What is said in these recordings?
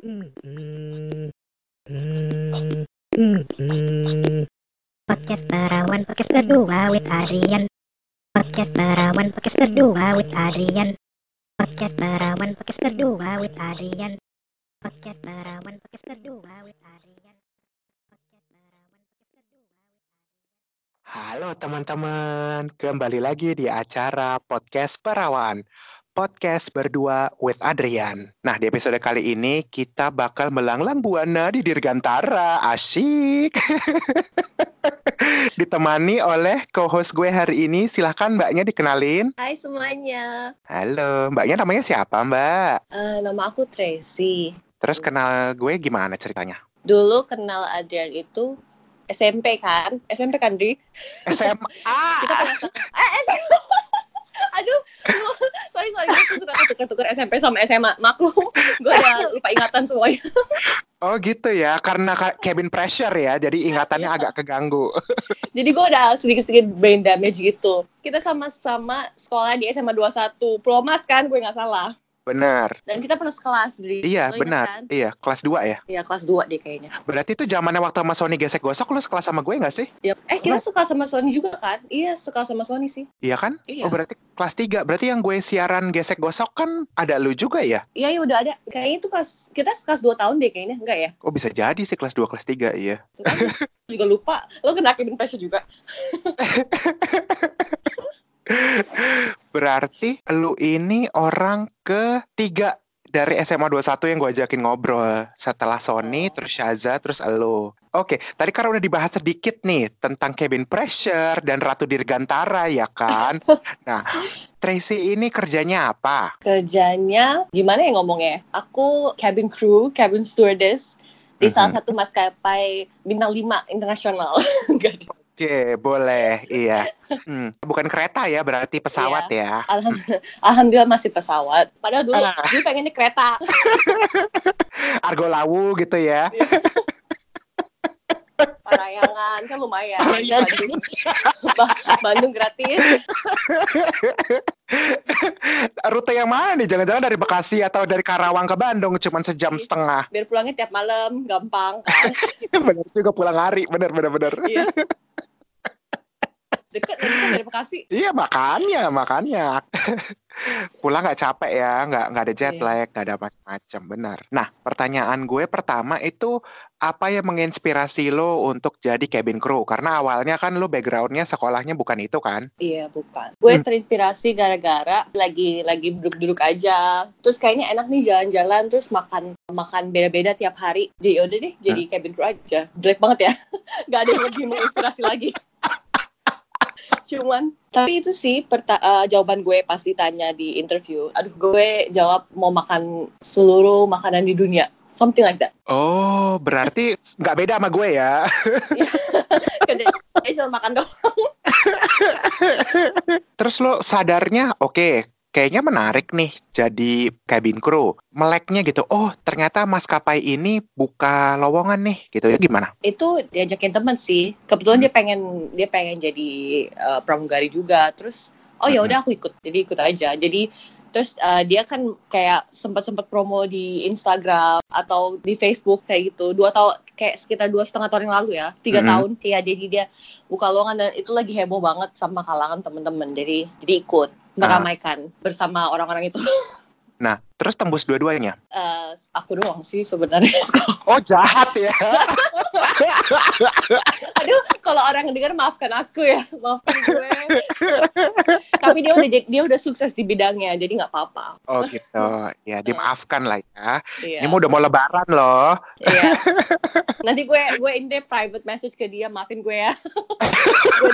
Podcast Perawan Podcast kedua with Adrian. Podcast Perawan Podcast kedua with Adrian. Podcast Perawan Podcast kedua with Adrian. Podcast Perawan Podcast kedua with Adrian. Halo teman-teman, kembali lagi di acara Podcast Perawan. Podcast berdua with Adrian. Nah, di episode kali ini kita bakal melanglang buana di Dirgantara. Asyik. Ditemani oleh co-host gue hari ini. Silahkan mbaknya dikenalin. Hai semuanya, Halo, mbaknya namanya siapa mbak? Eh, nama aku Tracy. Terus kenal gue gimana ceritanya? Dulu kenal Adrian itu SMP kan? SMP kan, Dri? SMA. Kita pernah eh, SMP. Aduh, sorry sorry, gue suka tuker-tuker SMP sama SMA. Maklum, gue udah lupa ingatan semuanya. Oh gitu ya, karena ka- cabin pressure ya, jadi ingatannya Iya. agak keganggu. Jadi gue udah sedikit-sedikit brain damage gitu. Kita sama-sama sekolah di SMA 21, Promas kan, gue nggak salah. Benar. Dan kita pernah sekelas, Dri. Iya, benar. kan? Iya, kelas 2 ya. Iya, kelas 2 deh kayaknya. Berarti itu zamannya waktu sama Sony gesek gosok lu sekelas sama gue gak sih? Yap. Eh, kita suka sama Sony juga kan? Iya, suka sama Sony sih. Iya kan? Iya. Oh berarti kelas 3. Berarti yang gue siaran gesek gosok kan ada lu juga ya? Iya, ya udah ada. Kayaknya itu kelas kita kelas 2 tahun deh kayaknya, enggak ya? Oh bisa jadi sih kelas 2, kelas 3 iya. Kan, juga lupa. Lo kena cabin pressure juga. Berarti lu ini orang ketiga dari SMA 21 yang gue ajakin ngobrol. Setelah Sony, terus Syaza, terus elu. Oke, tadi kan udah dibahas sedikit nih tentang cabin pressure dan Ratu Dirgantara ya kan? nah, Tracy ini kerjanya apa? Kerjanya gimana ya ngomongnya? Aku cabin crew, cabin stewardess di Mhm. salah satu maskapai bintang 5 internasional. Oke, boleh, iya. Hmm, bukan kereta ya, berarti pesawat ya. Alham- Alhamdulillah masih pesawat. Padahal dulu Ah. gue pengennya kereta. Argo lawu gitu ya. Parayangan kan lumayan. Parayangan. Bandung, Ba- Bandung gratis. Rute yang mana nih? Jangan-jangan dari Bekasi atau dari Karawang ke Bandung cuman sejam setengah. Biar pulangnya tiap malam, gampang kan. bener juga pulang hari, bener bener bener. Iya. Deket kan dari Bekasi. Iya makanya, makanya. Pulang nggak capek ya, nggak nggak ada jet Iya. lag, nggak ada macam-macam, benar. Nah, pertanyaan gue pertama itu apa yang menginspirasi lo untuk jadi cabin crew? Karena awalnya kan lo backgroundnya sekolahnya bukan itu kan? Iya bukan. Gue Hmm. terinspirasi gara-gara lagi lagi duduk-duduk aja. Terus kayaknya enak nih jalan-jalan terus makan makan beda-beda tiap hari. Jadi yaudah deh jadi cabin crew aja. Jelek banget ya. Gak ada yang lebih menginspirasi lagi. Cuman tapi itu sih perta- eh, jawaban gue pas ditanya di interview. Aduh gue jawab mau makan seluruh makanan di dunia. Something like that. Oh, berarti nggak beda sama gue ya? Kayak cuma makan doang. Terus lo sadarnya, oke, kayaknya menarik nih jadi cabin crew. Meleknya gitu, oh ternyata maskapai ini buka lowongan nih, gitu. Ya gimana? itu diajakin temen sih. Kebetulan dia pengen dia pengen jadi uh, pramugari juga. Terus oh ya udah aku ikut. Jadi ikut aja. Jadi terus uh, dia kan kayak sempat sempat promo di Instagram atau di Facebook kayak gitu. Dua tahun kayak sekitar dua setengah tahun yang lalu ya. Tiga Mhm. tahun. Ya jadi dia buka lowongan dan itu lagi heboh banget sama kalangan temen-temen. Jadi jadi ikut meramaikan bersama orang-orang itu Nah, terus tembus dua-duanya. Eh, aku doang sih sebenarnya Oh jahat ya? Aduh, kalau orang dengar maafkan aku ya, maafkan gue. Tapi dia udah dia udah sukses di bidangnya, jadi nggak apa-apa. Oh gitu, ya dimaafkan lah ya. Iya. Ini mau udah mau lebaran loh. iya. Nanti gue gue ini deh private message ke dia, maafin gue ya. Gue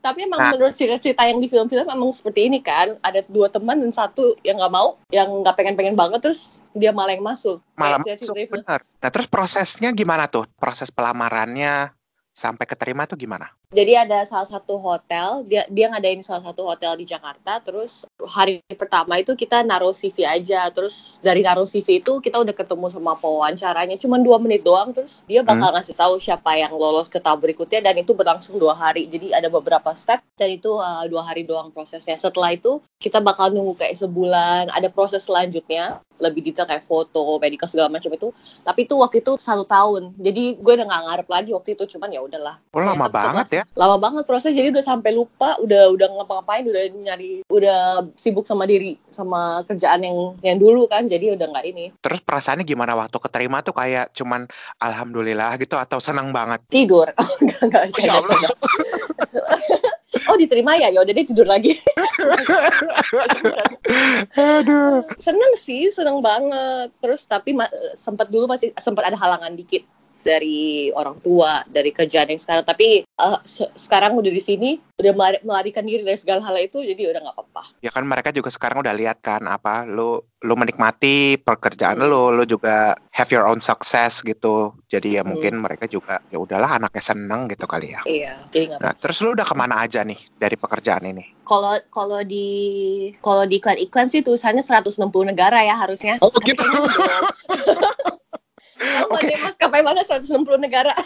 Tapi emang Nah. menurut cerita-cerita yang di film-film emang seperti ini kan, ada dua teman dan satu yang nggak mau, yang nggak pengen-pengen banget, terus dia malah yang masuk. Malam Kayak masuk, benar. Nah terus prosesnya gimana tuh? Proses pelamarannya sampai keterima tuh gimana? Jadi ada salah satu hotel, dia dia ngadain salah satu hotel di Jakarta. Terus hari pertama itu kita naruh CV aja. Terus dari naruh CV itu kita udah ketemu sama pewawancaranya. Cuma dua menit doang. Terus dia bakal ngasih tahu siapa yang lolos ke tahap berikutnya. Dan itu berlangsung dua hari. Jadi ada beberapa step. Dan itu uh, dua hari doang prosesnya. Setelah itu kita bakal nunggu kayak sebulan. Ada proses selanjutnya lebih detail kayak foto, medical segala macam itu. Tapi itu waktu itu satu tahun. Jadi gue udah nggak ngarep lagi waktu itu. Cuman ya udahlah. Oh, lama banget setelah- ya. lama banget proses jadi udah sampai lupa udah udah ngapa-ngapain udah nyari udah sibuk sama diri sama kerjaan yang yang dulu kan jadi udah nggak ini Terus perasaannya gimana waktu keterima tuh kayak cuman alhamdulillah gitu atau senang banget? tidur enggak enggak Oh, ya enggak. oh diterima ya ya udah deh tidur lagi Aduh. seneng sih seneng banget terus tapi sempat dulu masih sempat ada halangan dikit dari orang tua dari kerjaan yang sekarang tapi eh, se- sekarang udah di sini udah melari- melarikan diri dari segala hal itu jadi udah nggak apa-apa Ya kan mereka juga sekarang udah lihat kan apa lu lu menikmati pekerjaan Hmm. lu, lu juga have your own success gitu. Jadi ya Hmm. mungkin mereka juga ya udahlah anaknya seneng gitu kali ya. iya jadi nggak Nah, terus lu udah ke mana aja nih dari pekerjaan ini? kalau kalau di kalau di iklan-iklan sih tulisannya 160 negara ya harusnya. Oh, gitu. Oke. okay. maskapai mana 160 negara?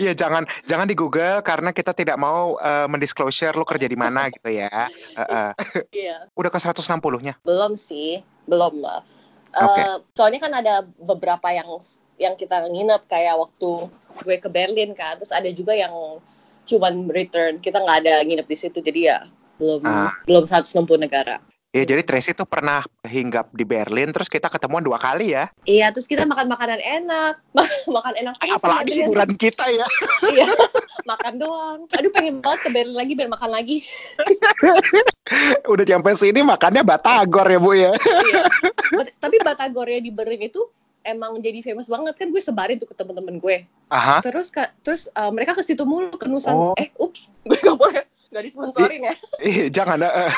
Iya jangan jangan di Google karena kita tidak mau eh, mendisclosure lu kerja di mana gitu ya. Eh. Iya. Udah ke 160-nya. Belum sih, belum lah. Eh, Oke. soalnya kan ada beberapa yang yang kita nginep kayak waktu gue ke Berlin kan, terus ada juga yang cuman return, kita nggak ada nginep di situ, jadi ya belum Ah. belum 160 negara. Ya jadi Tracy tuh pernah hinggap di Berlin terus kita ketemuan dua kali ya. Iya, terus kita makan makanan enak, makan enak terus. Apalagi Adrian. hiburan kita ya. Iya, makan doang. Aduh pengen banget ke Berlin lagi biar makan lagi. Udah nyampe sini makannya batagor ya Bu ya. iya. Tapi Batagornya di Berlin itu emang jadi famous banget kan gue sebarin tuh ke temen-temen gue. Aha. Terus ka- terus uh, mereka ke situ mulu ke Nusa. Oh. Eh, ups, gue gak boleh gak disponsorin ya. Ih, jangan eh.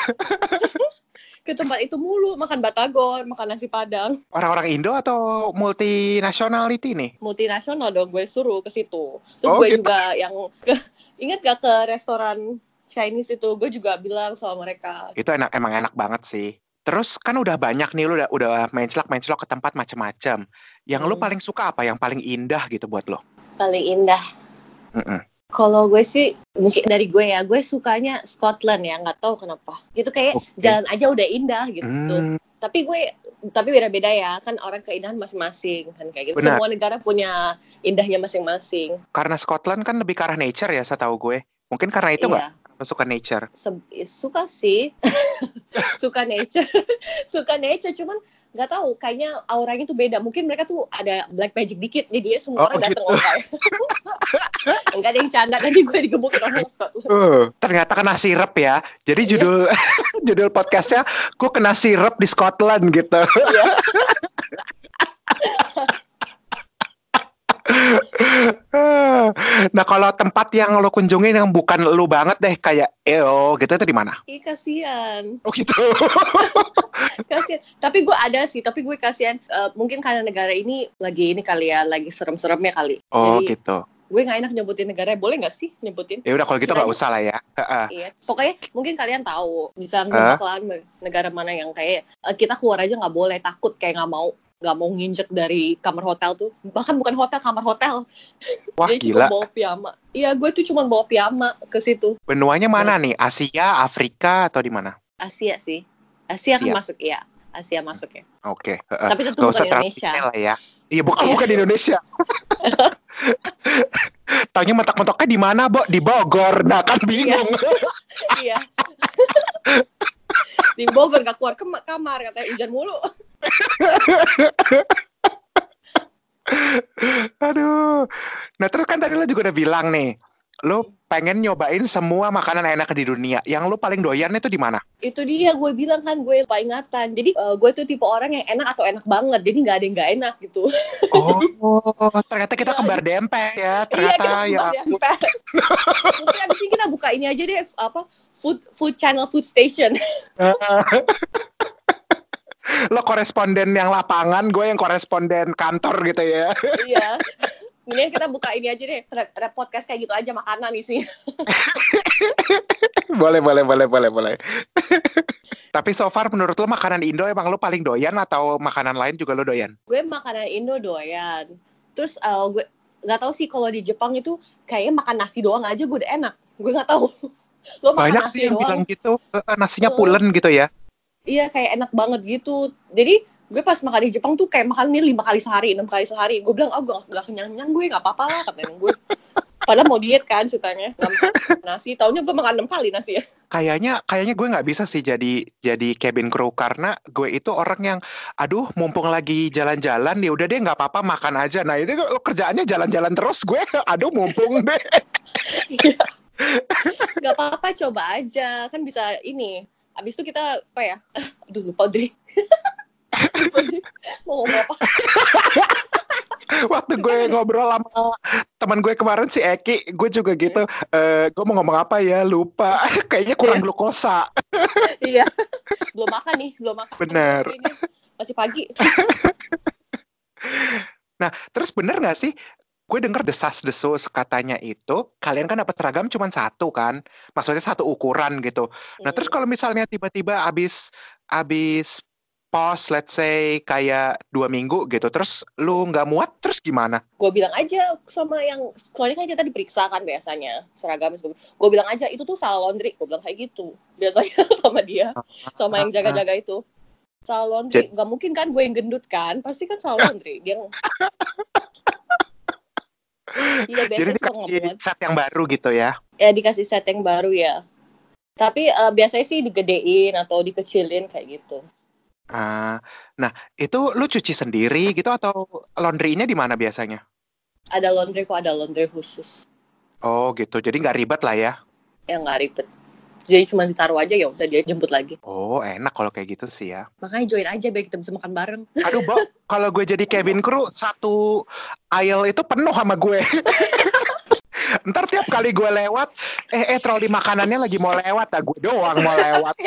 Ke tempat itu mulu makan batagor, makan nasi padang. orang-orang Indo atau multinationality nih? Multinasional dong gue suruh ke situ. Terus Oh, gue gitu. juga yang ke, ingat gak ke restoran Chinese itu gue juga bilang sama mereka Itu enak emang enak banget sih. Terus kan udah banyak nih lu udah udah menclok menclok ke tempat macam-macam. Yang lu Hmm. paling suka apa? Yang paling indah gitu buat lo? paling indah Mm-mm. Kalau gue sih mungkin dari gue ya, gue sukanya Scotland ya, nggak tahu kenapa. Gitu kayak Oke. jalan aja udah indah gitu. Hmm, Tapi gue tapi beda-beda ya, kan orang keindahan masing-masing kan kayak gitu. Benar. Semua negara punya indahnya masing-masing. karena Scotland kan lebih ke arah nature ya, setahu gue. Mungkin karena itu nggak? Iya. Suka nature? Se- suka sih. suka nature. suka nature cuman nggak tahu kayaknya auranya tuh beda mungkin mereka tuh ada black magic dikit jadi ya Oh, semua orang datang gitu. orang enggak ada yang canda nanti gue digebukin orang Uh, ternyata kena sirep ya. Jadi Iya. judul judul podcastnya, gue kena sirep di Scotland gitu. Iya. nah kalau tempat yang lo kunjungin yang bukan lu banget deh kayak EO gitu itu di mana? Ih kasihan, Oh gitu. kasihan. Tapi gue ada sih, tapi gue kasihan. Eh, mungkin karena negara ini lagi ini kali ya, lagi serem-seremnya kali. Oh Jadi gitu. gue nggak enak nyebutin negara, boleh nggak sih nyebutin? Ya udah kalau gitu nggak Kirain- usah lah ya. Iya, pokoknya mungkin kalian tahu bisa nebak lah negara mana yang kayak eh, kita keluar aja nggak boleh takut kayak nggak mau nggak mau nginjek dari kamar hotel tuh bahkan bukan hotel kamar hotel Wah Jadi gila. bawa piyama iya gue tuh cuma bawa piyama ke situ Benuanya mana nih? Asia, Afrika atau di mana? Asia sih Asia kan Asia. masuk iya Asia masuk ya Oke. heeh. tapi tentu Gak bukan Indonesia lah ya. Iya bukan Iya. bukan di Indonesia. Taunya mentok-mentoknya di mana, Bo? Di Bogor. Nah kan bingung. iya di Bogor nggak keluar ke kamar katanya hujan mulu Aduh. Nah terus kan tadi lo juga udah bilang nih, lo pengen nyobain semua makanan enak di dunia. Yang lo paling doyan itu di mana? itu dia gue bilang kan gue lupa ingatan jadi eh, gue tuh tipe orang yang enak atau enak banget jadi nggak ada yang nggak enak gitu Oh, ternyata kita kembar dempet ya. Ternyata iya, ya. kita kembar dempet. Mungkin abis ini kita buka ini aja deh apa food food channel food station. lo koresponden yang lapangan, gue yang koresponden kantor gitu ya. Iya. Mendingan kita buka ini aja deh, podcast kayak gitu aja makanan isi. boleh, boleh, boleh, boleh, boleh. Tapi so far menurut lo makanan Indo emang lo paling doyan atau makanan lain juga lo doyan? gue makanan Indo doyan. Terus uh, gue nggak tahu sih kalau di Jepang itu kayaknya makan nasi doang aja gue udah enak. Gue nggak tahu. Lo makan Banyak nasi sih yang doang. bilang gitu, eh, nasinya pulen gitu ya. Iya kayak enak banget gitu. Jadi gue pas makan di Jepang tuh kayak makan mie lima kali sehari, enam kali sehari. Gue bilang, oh gue gak kenyang kenyang gue nggak apa-apa lah katanya gue. Padahal mau diet kan ceritanya, nggak nasi. Taunya gue makan enam kali nasi ya. Kayaknya kayaknya gue nggak bisa sih jadi jadi cabin crew karena gue itu orang yang aduh mumpung lagi jalan-jalan ya udah deh nggak apa-apa makan aja. Nah itu kerjaannya jalan-jalan terus gue aduh mumpung deh. Iya. Gak apa-apa coba aja kan bisa ini. Abis itu kita apa ya? Aduh lupa. Mau ngomong apa? Waktu gue ngobrol sama teman gue kemarin si Eki, gue juga gitu. eh gue mau ngomong apa ya lupa. Kayaknya kurang Iya. glukosa. iya. Belum makan nih, belum makan. Bener. Masih pagi. Nah terus bener nggak sih? Gue denger desas-desus katanya itu kalian kan dapat seragam cuma satu kan, maksudnya satu ukuran gitu. Nah terus Hmm. kalau misalnya tiba-tiba abis abis pos, let's say kayak dua minggu gitu, terus lu nggak muat, terus gimana? gue bilang aja sama yang soalnya kan kita diperiksa kan biasanya seragam gue bilang aja itu tuh salah laundry gue bilang kayak gitu biasanya sama dia sama yang jaga-jaga itu salah laundry nggak mungkin kan gue yang gendut kan pasti kan salah laundry dia Iya Jadi dikasih set yang baru gitu ya? ya dikasih set yang baru ya tapi eh, biasanya sih digedein atau dikecilin kayak gitu Ah, nah itu lu cuci sendiri gitu atau laundry-nya di mana biasanya? ada laundry kok ada laundry khusus Oh gitu, jadi nggak ribet lah ya? yang nggak ribet jadi cuma ditaruh aja ya udah dia jemput lagi Oh enak kalau kayak gitu sih ya. makanya join aja biar kita bisa makan bareng Aduh, Bo, kalau gue jadi cabin crew, satu aisle itu penuh sama gue. Ntar tiap kali gue lewat, eh, eh, troli makanannya lagi mau lewat, ah, gue doang mau lewat.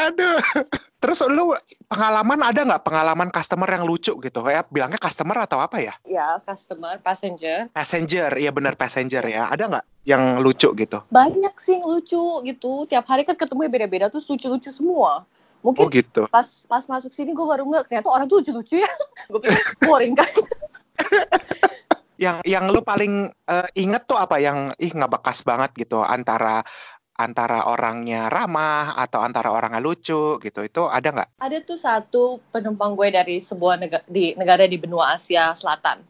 Aduh. Terus lu pengalaman ada nggak pengalaman customer yang lucu gitu? Ya, bilangnya customer atau apa ya? ya customer passenger Passenger, iya benar passenger ya. Ada nggak yang lucu gitu? banyak sih yang lucu gitu tiap hari kan ketemu beda-beda terus lucu-lucu semua Oh mungkin gitu. pas pas masuk sini gue baru nggak ternyata orang tuh lucu-lucu ya gue pikir boring kan Yang yang lu paling eh, inget tuh apa yang ih nggak bekas banget gitu antara antara orangnya ramah atau antara orangnya lucu gitu itu ada nggak? ada tuh satu penumpang gue dari sebuah negara di negara di benua Asia Selatan.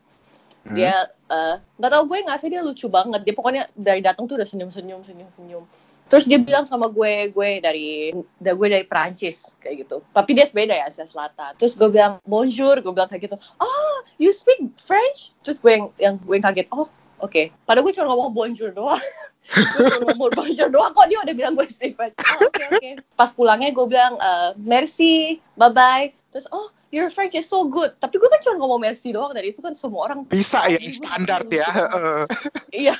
Hmm. dia eh, nggak tahu gue nggak sih dia lucu banget. Dia pokoknya dari datang tuh udah senyum senyum senyum senyum terus dia bilang sama gue gue dari da- gue dari Perancis kayak gitu. Tapi dia beda ya Asia Selatan. Terus gue bilang bonjour gue bilang kayak gitu. Oh you speak French? Terus gue yang yang gue yang kaget oh oke padahal gue cuma ngomong bonjour doang. Gue cuma ngomong bonjour doang kok dia udah bilang gue speak French oh, oke oke. Pas pulangnya gue bilang eh, merci bye bye terus oh your French is so good. Tapi gue kan cuma ngomong merci doang dan itu kan semua orang Bisa ya standar lucu ya. iya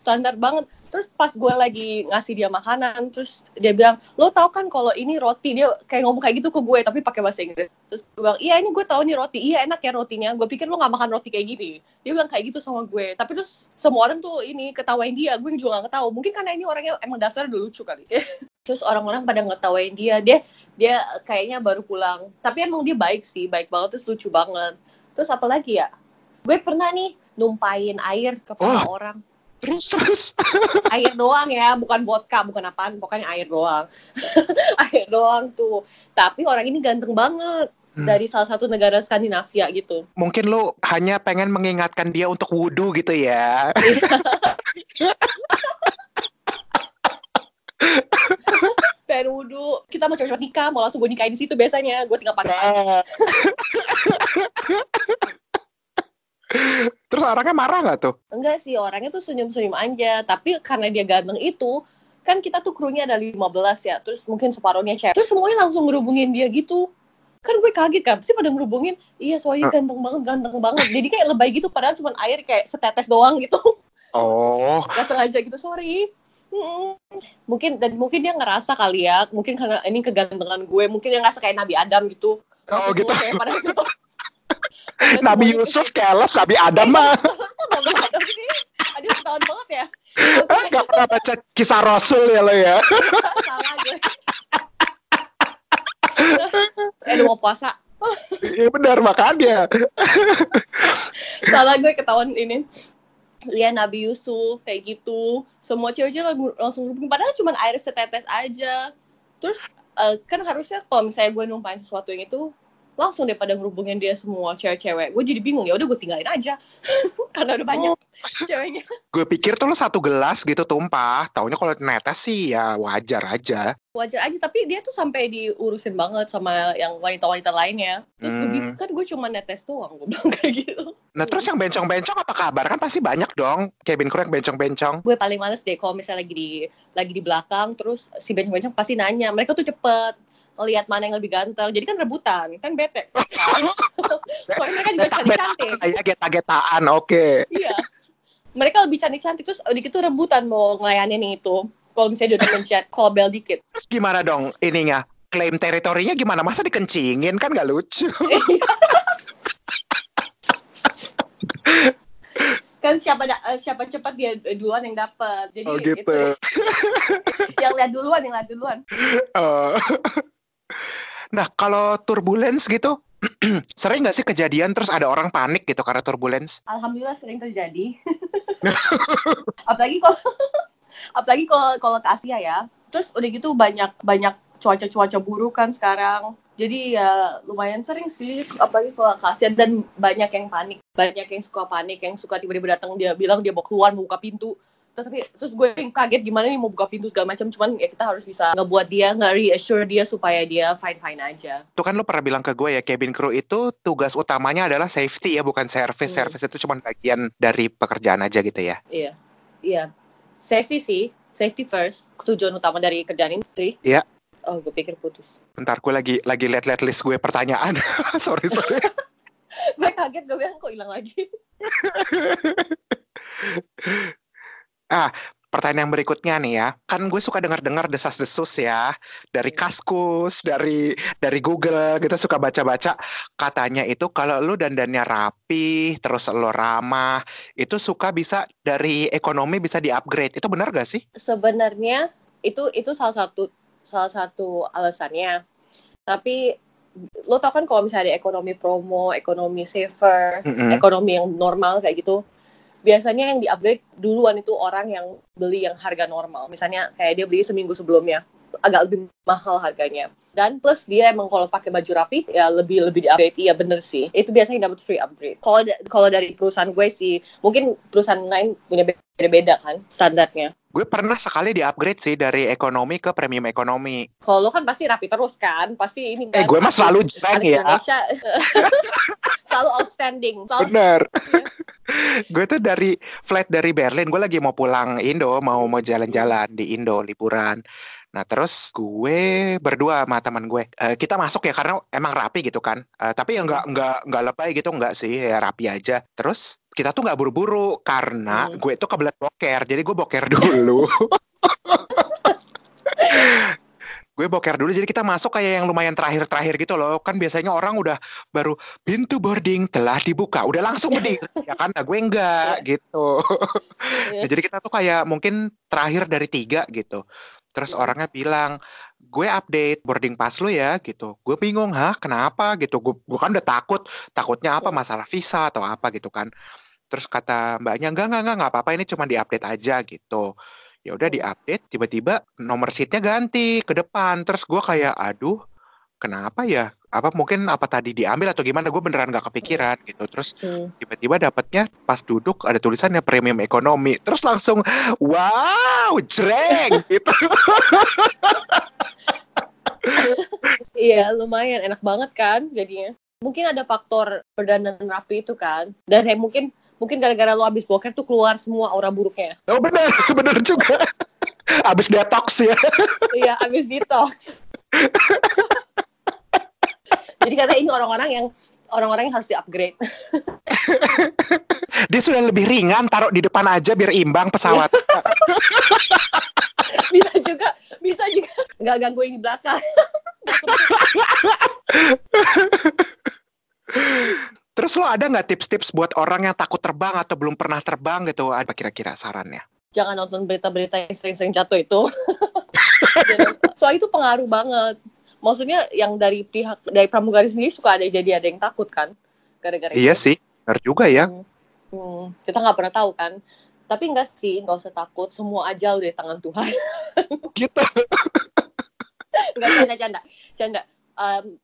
standar banget. Terus pas gue lagi ngasih dia makanan terus dia bilang lo tau kan kalau ini roti? Dia kayak ngomong kayak gitu ke gue tapi pakai bahasa Inggris. Terus gue bilang iya ini gue tahu nih roti. Iya enak ya rotinya. Gue pikir lo nggak makan roti kayak gini. Dia bilang kayak gitu sama gue. Tapi terus semua orang tuh ini ketawain dia. Gue juga nggak ketawa mungkin karena ini orangnya emang dasar udah lucu kali. Terus orang-orang pada ngetawain dia. Dia dia kayaknya baru pulang. Tapi emang dia baik sih. Baik banget terus lucu banget. Terus apa lagi ya? Gue pernah nih numpain air ke kepala Oh. orang Terus terus. air doang ya, bukan vodka, bukan apaan, pokoknya air doang. air doang tuh. Tapi orang ini ganteng banget. Hmm. Dari salah satu negara Skandinavia gitu. Mungkin lu hanya pengen mengingatkan dia untuk wudhu gitu ya. Pengen wudhu, kita mau cepet-cepet nikah, mau langsung gue nikahin di situ biasanya. Gue tinggal pakai Nah. Terus orangnya marah nggak tuh? Enggak sih, orangnya tuh senyum-senyum aja. Tapi karena dia ganteng itu, kan kita tuh krunya ada 15 ya. Terus mungkin separuhnya cewek. Terus semuanya langsung ngerubungin dia gitu. Kan gue kaget kan, sih pada ngerubungin, iya soalnya ganteng banget, ganteng banget. Jadi kayak lebay gitu, padahal cuma air kayak setetes doang gitu. Oh, Gak sengaja gitu, sorry. Mungkin dan mungkin dia ngerasa kali ya, mungkin karena ini kegantengan gue, mungkin dia ngerasa kayak Nabi Adam gitu. Oh, gitu. kayak pada situ. Nabi Yusuf keles, Nabi Adam mah. Nabi Adam sih? Aduh, banget ya. Ah, Gak pernah baca kisah Rasul ya lo ya. Salah gue. eh, udah mau puasa. Iya benar makanya. Salah gue ketahuan ini. Lihat Nabi Yusuf kayak gitu. Semua cewek-cewek langsung- langsung ngerubungin. Padahal cuma air setetes aja. Terus eh, kan harusnya kalau misalnya gue numpahin sesuatu yang itu langsung deh pada ngerubungin dia semua cewek-cewek. Gue jadi bingung ya udah gue tinggalin aja. Karena udah banyak ceweknya. Gue pikir tuh lo satu gelas gitu tumpah. Taunya kalau netes sih ya wajar aja. wajar aja tapi dia tuh sampai diurusin banget sama yang wanita-wanita lainnya terus gue Hmm. bilang kan gue cuma netes doang gue bilang kayak gitu Nah terus yang bencong-bencong apa kabar? Kan pasti banyak dong cabin crew yang bencong-bencong. gue paling males deh kalau misalnya lagi di lagi di belakang terus si bencong-bencong pasti nanya mereka tuh cepet ngelihat mana yang lebih ganteng jadi kan rebutan kan bete kan? soalnya mereka juga cantik-cantik Ya geta-getaan, oke. iya mereka lebih cantik-cantik terus udah gitu rebutan mau ngelayanin itu kalau misalnya dia udah mencet call bell dikit Terus gimana dong ininya? Klaim teritorinya gimana? Masa dikencingin kan gak lucu? kan siapa eh, siapa cepat dia duluan yang dapat jadi Oh gitu. itu yang lihat duluan yang lihat duluan Oh. Nah kalau turbulence gitu, sering gak sih kejadian terus ada orang panik gitu karena turbulence? alhamdulillah sering terjadi. Apalagi kalau apalagi kalau kalau ke Asia ya. Terus udah gitu banyak banyak cuaca-cuaca buruk kan sekarang. Jadi ya lumayan sering sih apalagi kalau ke Asia dan banyak yang panik. Banyak yang suka panik yang suka tiba-tiba datang dia bilang dia mau keluar mau buka pintu tapi terus gue yang kaget gimana nih mau buka pintu segala macam cuman ya kita harus bisa ngebuat dia nge reassure dia supaya dia fine fine aja Tuh kan lo pernah bilang ke gue ya, cabin crew itu tugas utamanya adalah safety ya, bukan service. Hmm. Service itu cuma bagian dari pekerjaan aja gitu ya. Iya, iya. Safety sih, safety first. Tujuan utama dari kerjaan industri. Iya. Oh, gue pikir putus. Bentar, gue lagi lagi liat-liat list gue pertanyaan. sorry, sorry. gue kaget, gue bilang kok hilang lagi. Pertanyaan yang berikutnya nih ya, kan gue suka dengar-dengar desas-desus ya dari Kaskus, dari dari Google gitu suka baca-baca katanya itu kalau lu dandannya rapi, terus lo ramah, itu suka bisa dari ekonomi bisa di-upgrade. Itu benar gak sih? Sebenarnya itu itu salah satu salah satu alasannya. Tapi lo tau kan kalau misalnya ada ekonomi promo, ekonomi saver, Mm-mm. ekonomi yang normal kayak gitu, biasanya yang di-upgrade duluan itu orang yang beli yang harga normal. Misalnya kayak dia beli seminggu sebelumnya, agak lebih mahal harganya. Dan plus dia emang kalau pakai baju rapi ya lebih lebih di-upgrade. Iya bener sih. Itu biasanya dapat free upgrade. Kalau kalau dari perusahaan gue sih, mungkin perusahaan lain punya beda-beda kan standarnya. Gue pernah sekali di-upgrade sih dari ekonomi ke premium ekonomi. Kalau lo kan pasti rapi terus kan, pasti ini Eh, kan. gue mah selalu artis ya. Indonesia selalu outstanding. Selalu Bener. Iya. gue tuh dari flight dari Berlin, gue lagi mau pulang Indo, mau mau jalan-jalan di Indo liburan. Nah terus gue berdua sama teman gue, Eh, kita masuk ya karena emang rapi gitu kan. Eh, tapi ya nggak nggak nggak lebay gitu nggak sih, ya rapi aja. Terus kita tuh nggak buru-buru karena Hmm. gue tuh kebelet boker, jadi gue boker dulu. gue boker dulu jadi kita masuk kayak yang lumayan terakhir-terakhir gitu loh kan biasanya orang udah baru pintu boarding telah dibuka udah langsung berdiri ya kan nah gue enggak gitu Iya. Nah, jadi kita tuh kayak mungkin terakhir dari tiga gitu terus Hmm. orangnya bilang gue update boarding pass lu ya gitu. Gue bingung hah kenapa? Gitu. Gue, gue kan udah takut. Takutnya apa Hmm. masalah visa atau apa gitu kan. Terus kata mbaknya enggak enggak enggak enggak apa-apa ini cuma diupdate aja gitu. Ya udah Hmm. diupdate tiba-tiba nomor seatnya ganti ke depan. Terus gue kayak aduh kenapa ya apa mungkin apa tadi diambil atau gimana gue beneran gak kepikiran gitu terus Hmm. tiba-tiba dapatnya pas duduk ada tulisannya premium ekonomi terus langsung wow jreng gitu Iya, lumayan enak banget kan jadinya. Mungkin ada faktor perdanaan rapi itu kan. Dan kayak mungkin mungkin gara-gara lo abis boker tuh keluar semua aura buruknya. oh bener bener juga abis detox ya iya, abis detox. Jadi karena ini orang-orang yang orang-orang yang harus di-upgrade. dia sudah lebih ringan taruh di depan aja biar imbang pesawat bisa juga, bisa juga nggak gangguin di belakang. terus Terus lo ada nggak tips-tips buat orang yang takut terbang atau belum pernah terbang gitu? Apa kira-kira sarannya? Jangan nonton berita-berita yang sering-sering jatuh itu. Soalnya itu pengaruh banget. Maksudnya yang dari pihak dari pramugari sendiri suka ada jadi ada yang takut kan, gara-gara Iya itu. sih, benar juga ya. Hmm. Hmm, kita nggak pernah tahu kan. Tapi enggak sih, nggak usah takut. Semua ajal dari tangan Tuhan. Gitu. Enggak canda canda. Canda. Em,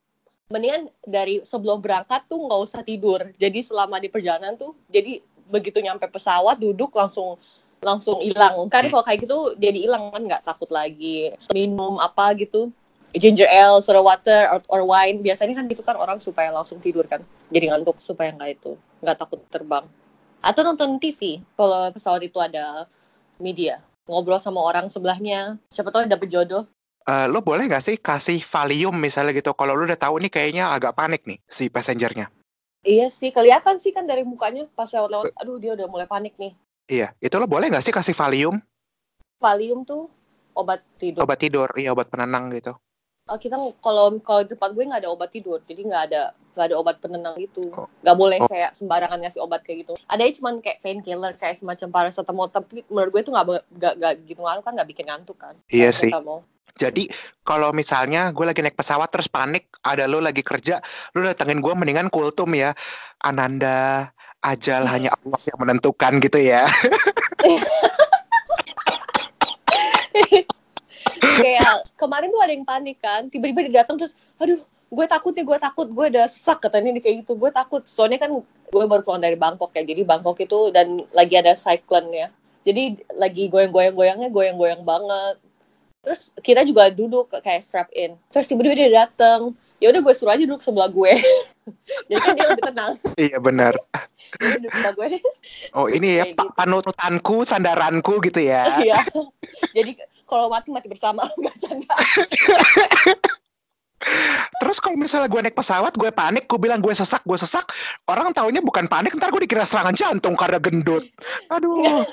mendingan dari sebelum berangkat tuh nggak usah tidur. Jadi selama di perjalanan tuh, jadi begitu nyampe pesawat duduk langsung langsung hilang. Kan kalau kayak gitu jadi hilang kan nggak takut lagi. Minum apa gitu. Ginger ale, soda water, or, or wine. Biasanya kan gitu kan orang supaya langsung tidur kan. Jadi ngantuk supaya nggak itu. Nggak takut terbang. Atau nonton TV kalau pesawat itu ada media. Ngobrol sama orang sebelahnya. Siapa tahu dapet jodoh. Eh, lo boleh nggak sih kasih Valium misalnya gitu? Kalau lo udah tahu nih kayaknya agak panik nih si passengernya. Iya sih, kelihatan sih kan dari mukanya pas lewat-lewat. Aduh, dia udah mulai panik nih. Iya, itu lo boleh nggak sih kasih Valium? Valium tuh obat tidur. Obat tidur, iya obat penenang gitu. Oh, kita kalau kalau di tempat gue nggak ada obat tidur, jadi nggak ada nggak ada obat penenang gitu. Oh. Nggak boleh Oh. kayak sembarangan ngasih obat kayak gitu. Ada cuma kayak painkiller kayak semacam paracetamol, tapi menurut gue itu nggak nggak gitu ngaruh kan nggak bikin ngantuk kan. Iya sih. Jadi kalau misalnya gue lagi naik pesawat terus panik, ada lo lagi kerja, lo datengin gue mendingan kultum ya. Ananda, ajal Hmm. hanya Allah yang menentukan gitu ya. kayak kemarin tuh ada yang panik kan, tiba-tiba dia datang terus, aduh gue takut nih gue takut gue udah sesak katanya nih kayak gitu gue takut. Soalnya kan gue baru pulang dari Bangkok ya jadi Bangkok itu dan lagi ada cyclone ya jadi lagi goyang-goyang-goyangnya goyang-goyang banget terus kita juga duduk kayak strap in. Terus tiba-tiba dia datang ya udah gue suruh aja duduk sebelah gue. Jadi kan dia lebih tenang. Iya benar. dia duduk sebelah gue. Oh ini ya gitu. panutanku, sandaranku gitu ya. iya. Jadi kalau mati mati bersama. Nggak canda. Terus kalau misalnya gue naik pesawat, gue panik, gue bilang gue sesak, gue sesak, orang taunya bukan panik, ntar gue dikira serangan jantung karena gendut. Aduh,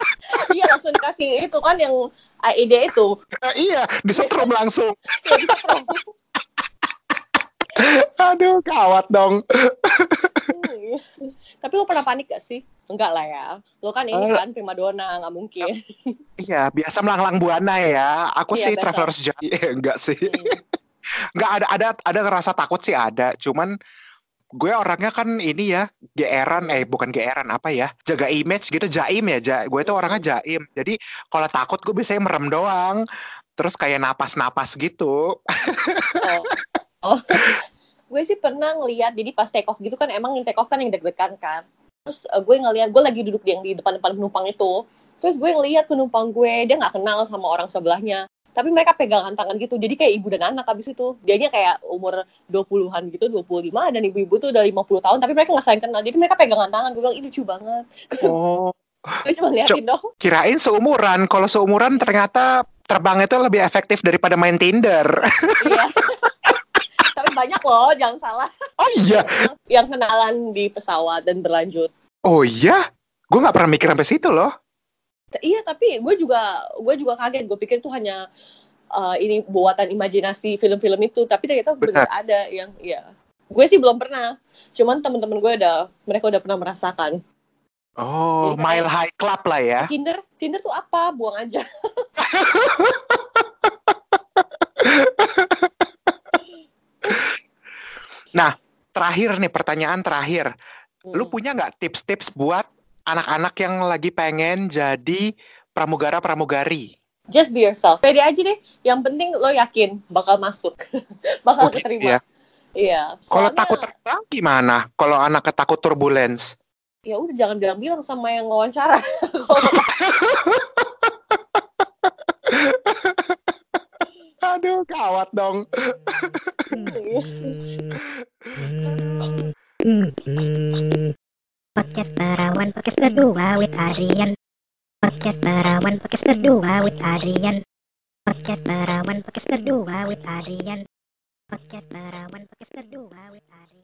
iya langsung dikasih itu kan yang AED itu Eh, iya, disetrum langsung. ya bisa terus. Aduh, gawat dong. Hmm. Tapi lo pernah panik gak sih? Enggak lah ya. Lo kan ini Eh. kan primadona, nggak mungkin. Iya, biasa melanglang buana ya. Aku Iya, sih biasa. traveler's journey, enggak sih. Hmm. Enggak ada ada ada ngerasa takut sih ada, cuman gue orangnya kan ini ya geeran eh bukan geeran apa ya jaga image gitu jaim ya ja, gue tuh orangnya jaim jadi kalau takut gue biasanya merem doang terus kayak napas-napas gitu Oh. oh. gue sih pernah ngeliat, jadi pas take off gitu kan emang take off kan yang deg-degan kan. Terus eh, gue ngeliat, gue lagi duduk di yang di depan-depan penumpang itu. Terus gue ngeliat penumpang gue, dia nggak kenal sama orang sebelahnya. Tapi mereka pegangan tangan gitu, jadi kayak ibu dan anak habis itu. Dianya kayak umur 20-an gitu, 25, dan ibu-ibu tuh udah 50 tahun, tapi mereka nggak saling kenal. Jadi mereka pegangan tangan, gue bilang, ini lucu banget. oh Gue cuma liatin dong. kirain seumuran kalau seumuran ternyata terbang itu lebih efektif daripada main Tinder Iya. tapi banyak loh, jangan salah. oh iya Yang kenalan di pesawat dan berlanjut. oh iya gue nggak pernah mikir sampai situ loh Iya, tapi gue juga gue juga kaget. Gue pikir itu hanya uh, ini buatan imajinasi film-film itu, tapi ternyata benar ada yang ya. Gue sih belum pernah. Cuman teman-teman gue udah mereka udah pernah merasakan. oh Jadi kayak- mile high club lah ya Tinder, Tinder tuh apa? Buang aja. terakhir nih pertanyaan terakhir Lu Hmm. punya nggak tips-tips buat anak-anak yang lagi pengen jadi pramugara-pramugari? Just be yourself. Pede aja deh. Yang penting lo yakin bakal masuk, bakal gitu keterima. ya. Iya. Kalau soalnya- takut terbang gimana? Kalau anak takut turbulence? ya udah jangan bilang-bilang sama yang wawancara. Kalau Aduh, gawat dong. Podcast Perawan Podcast berdua with Adrian. Podcast Perawan Podcast berdua with Adrian. Podcast Perawan Podcast berdua with Adrian. Podcast Perawan Podcast berdua with Adrian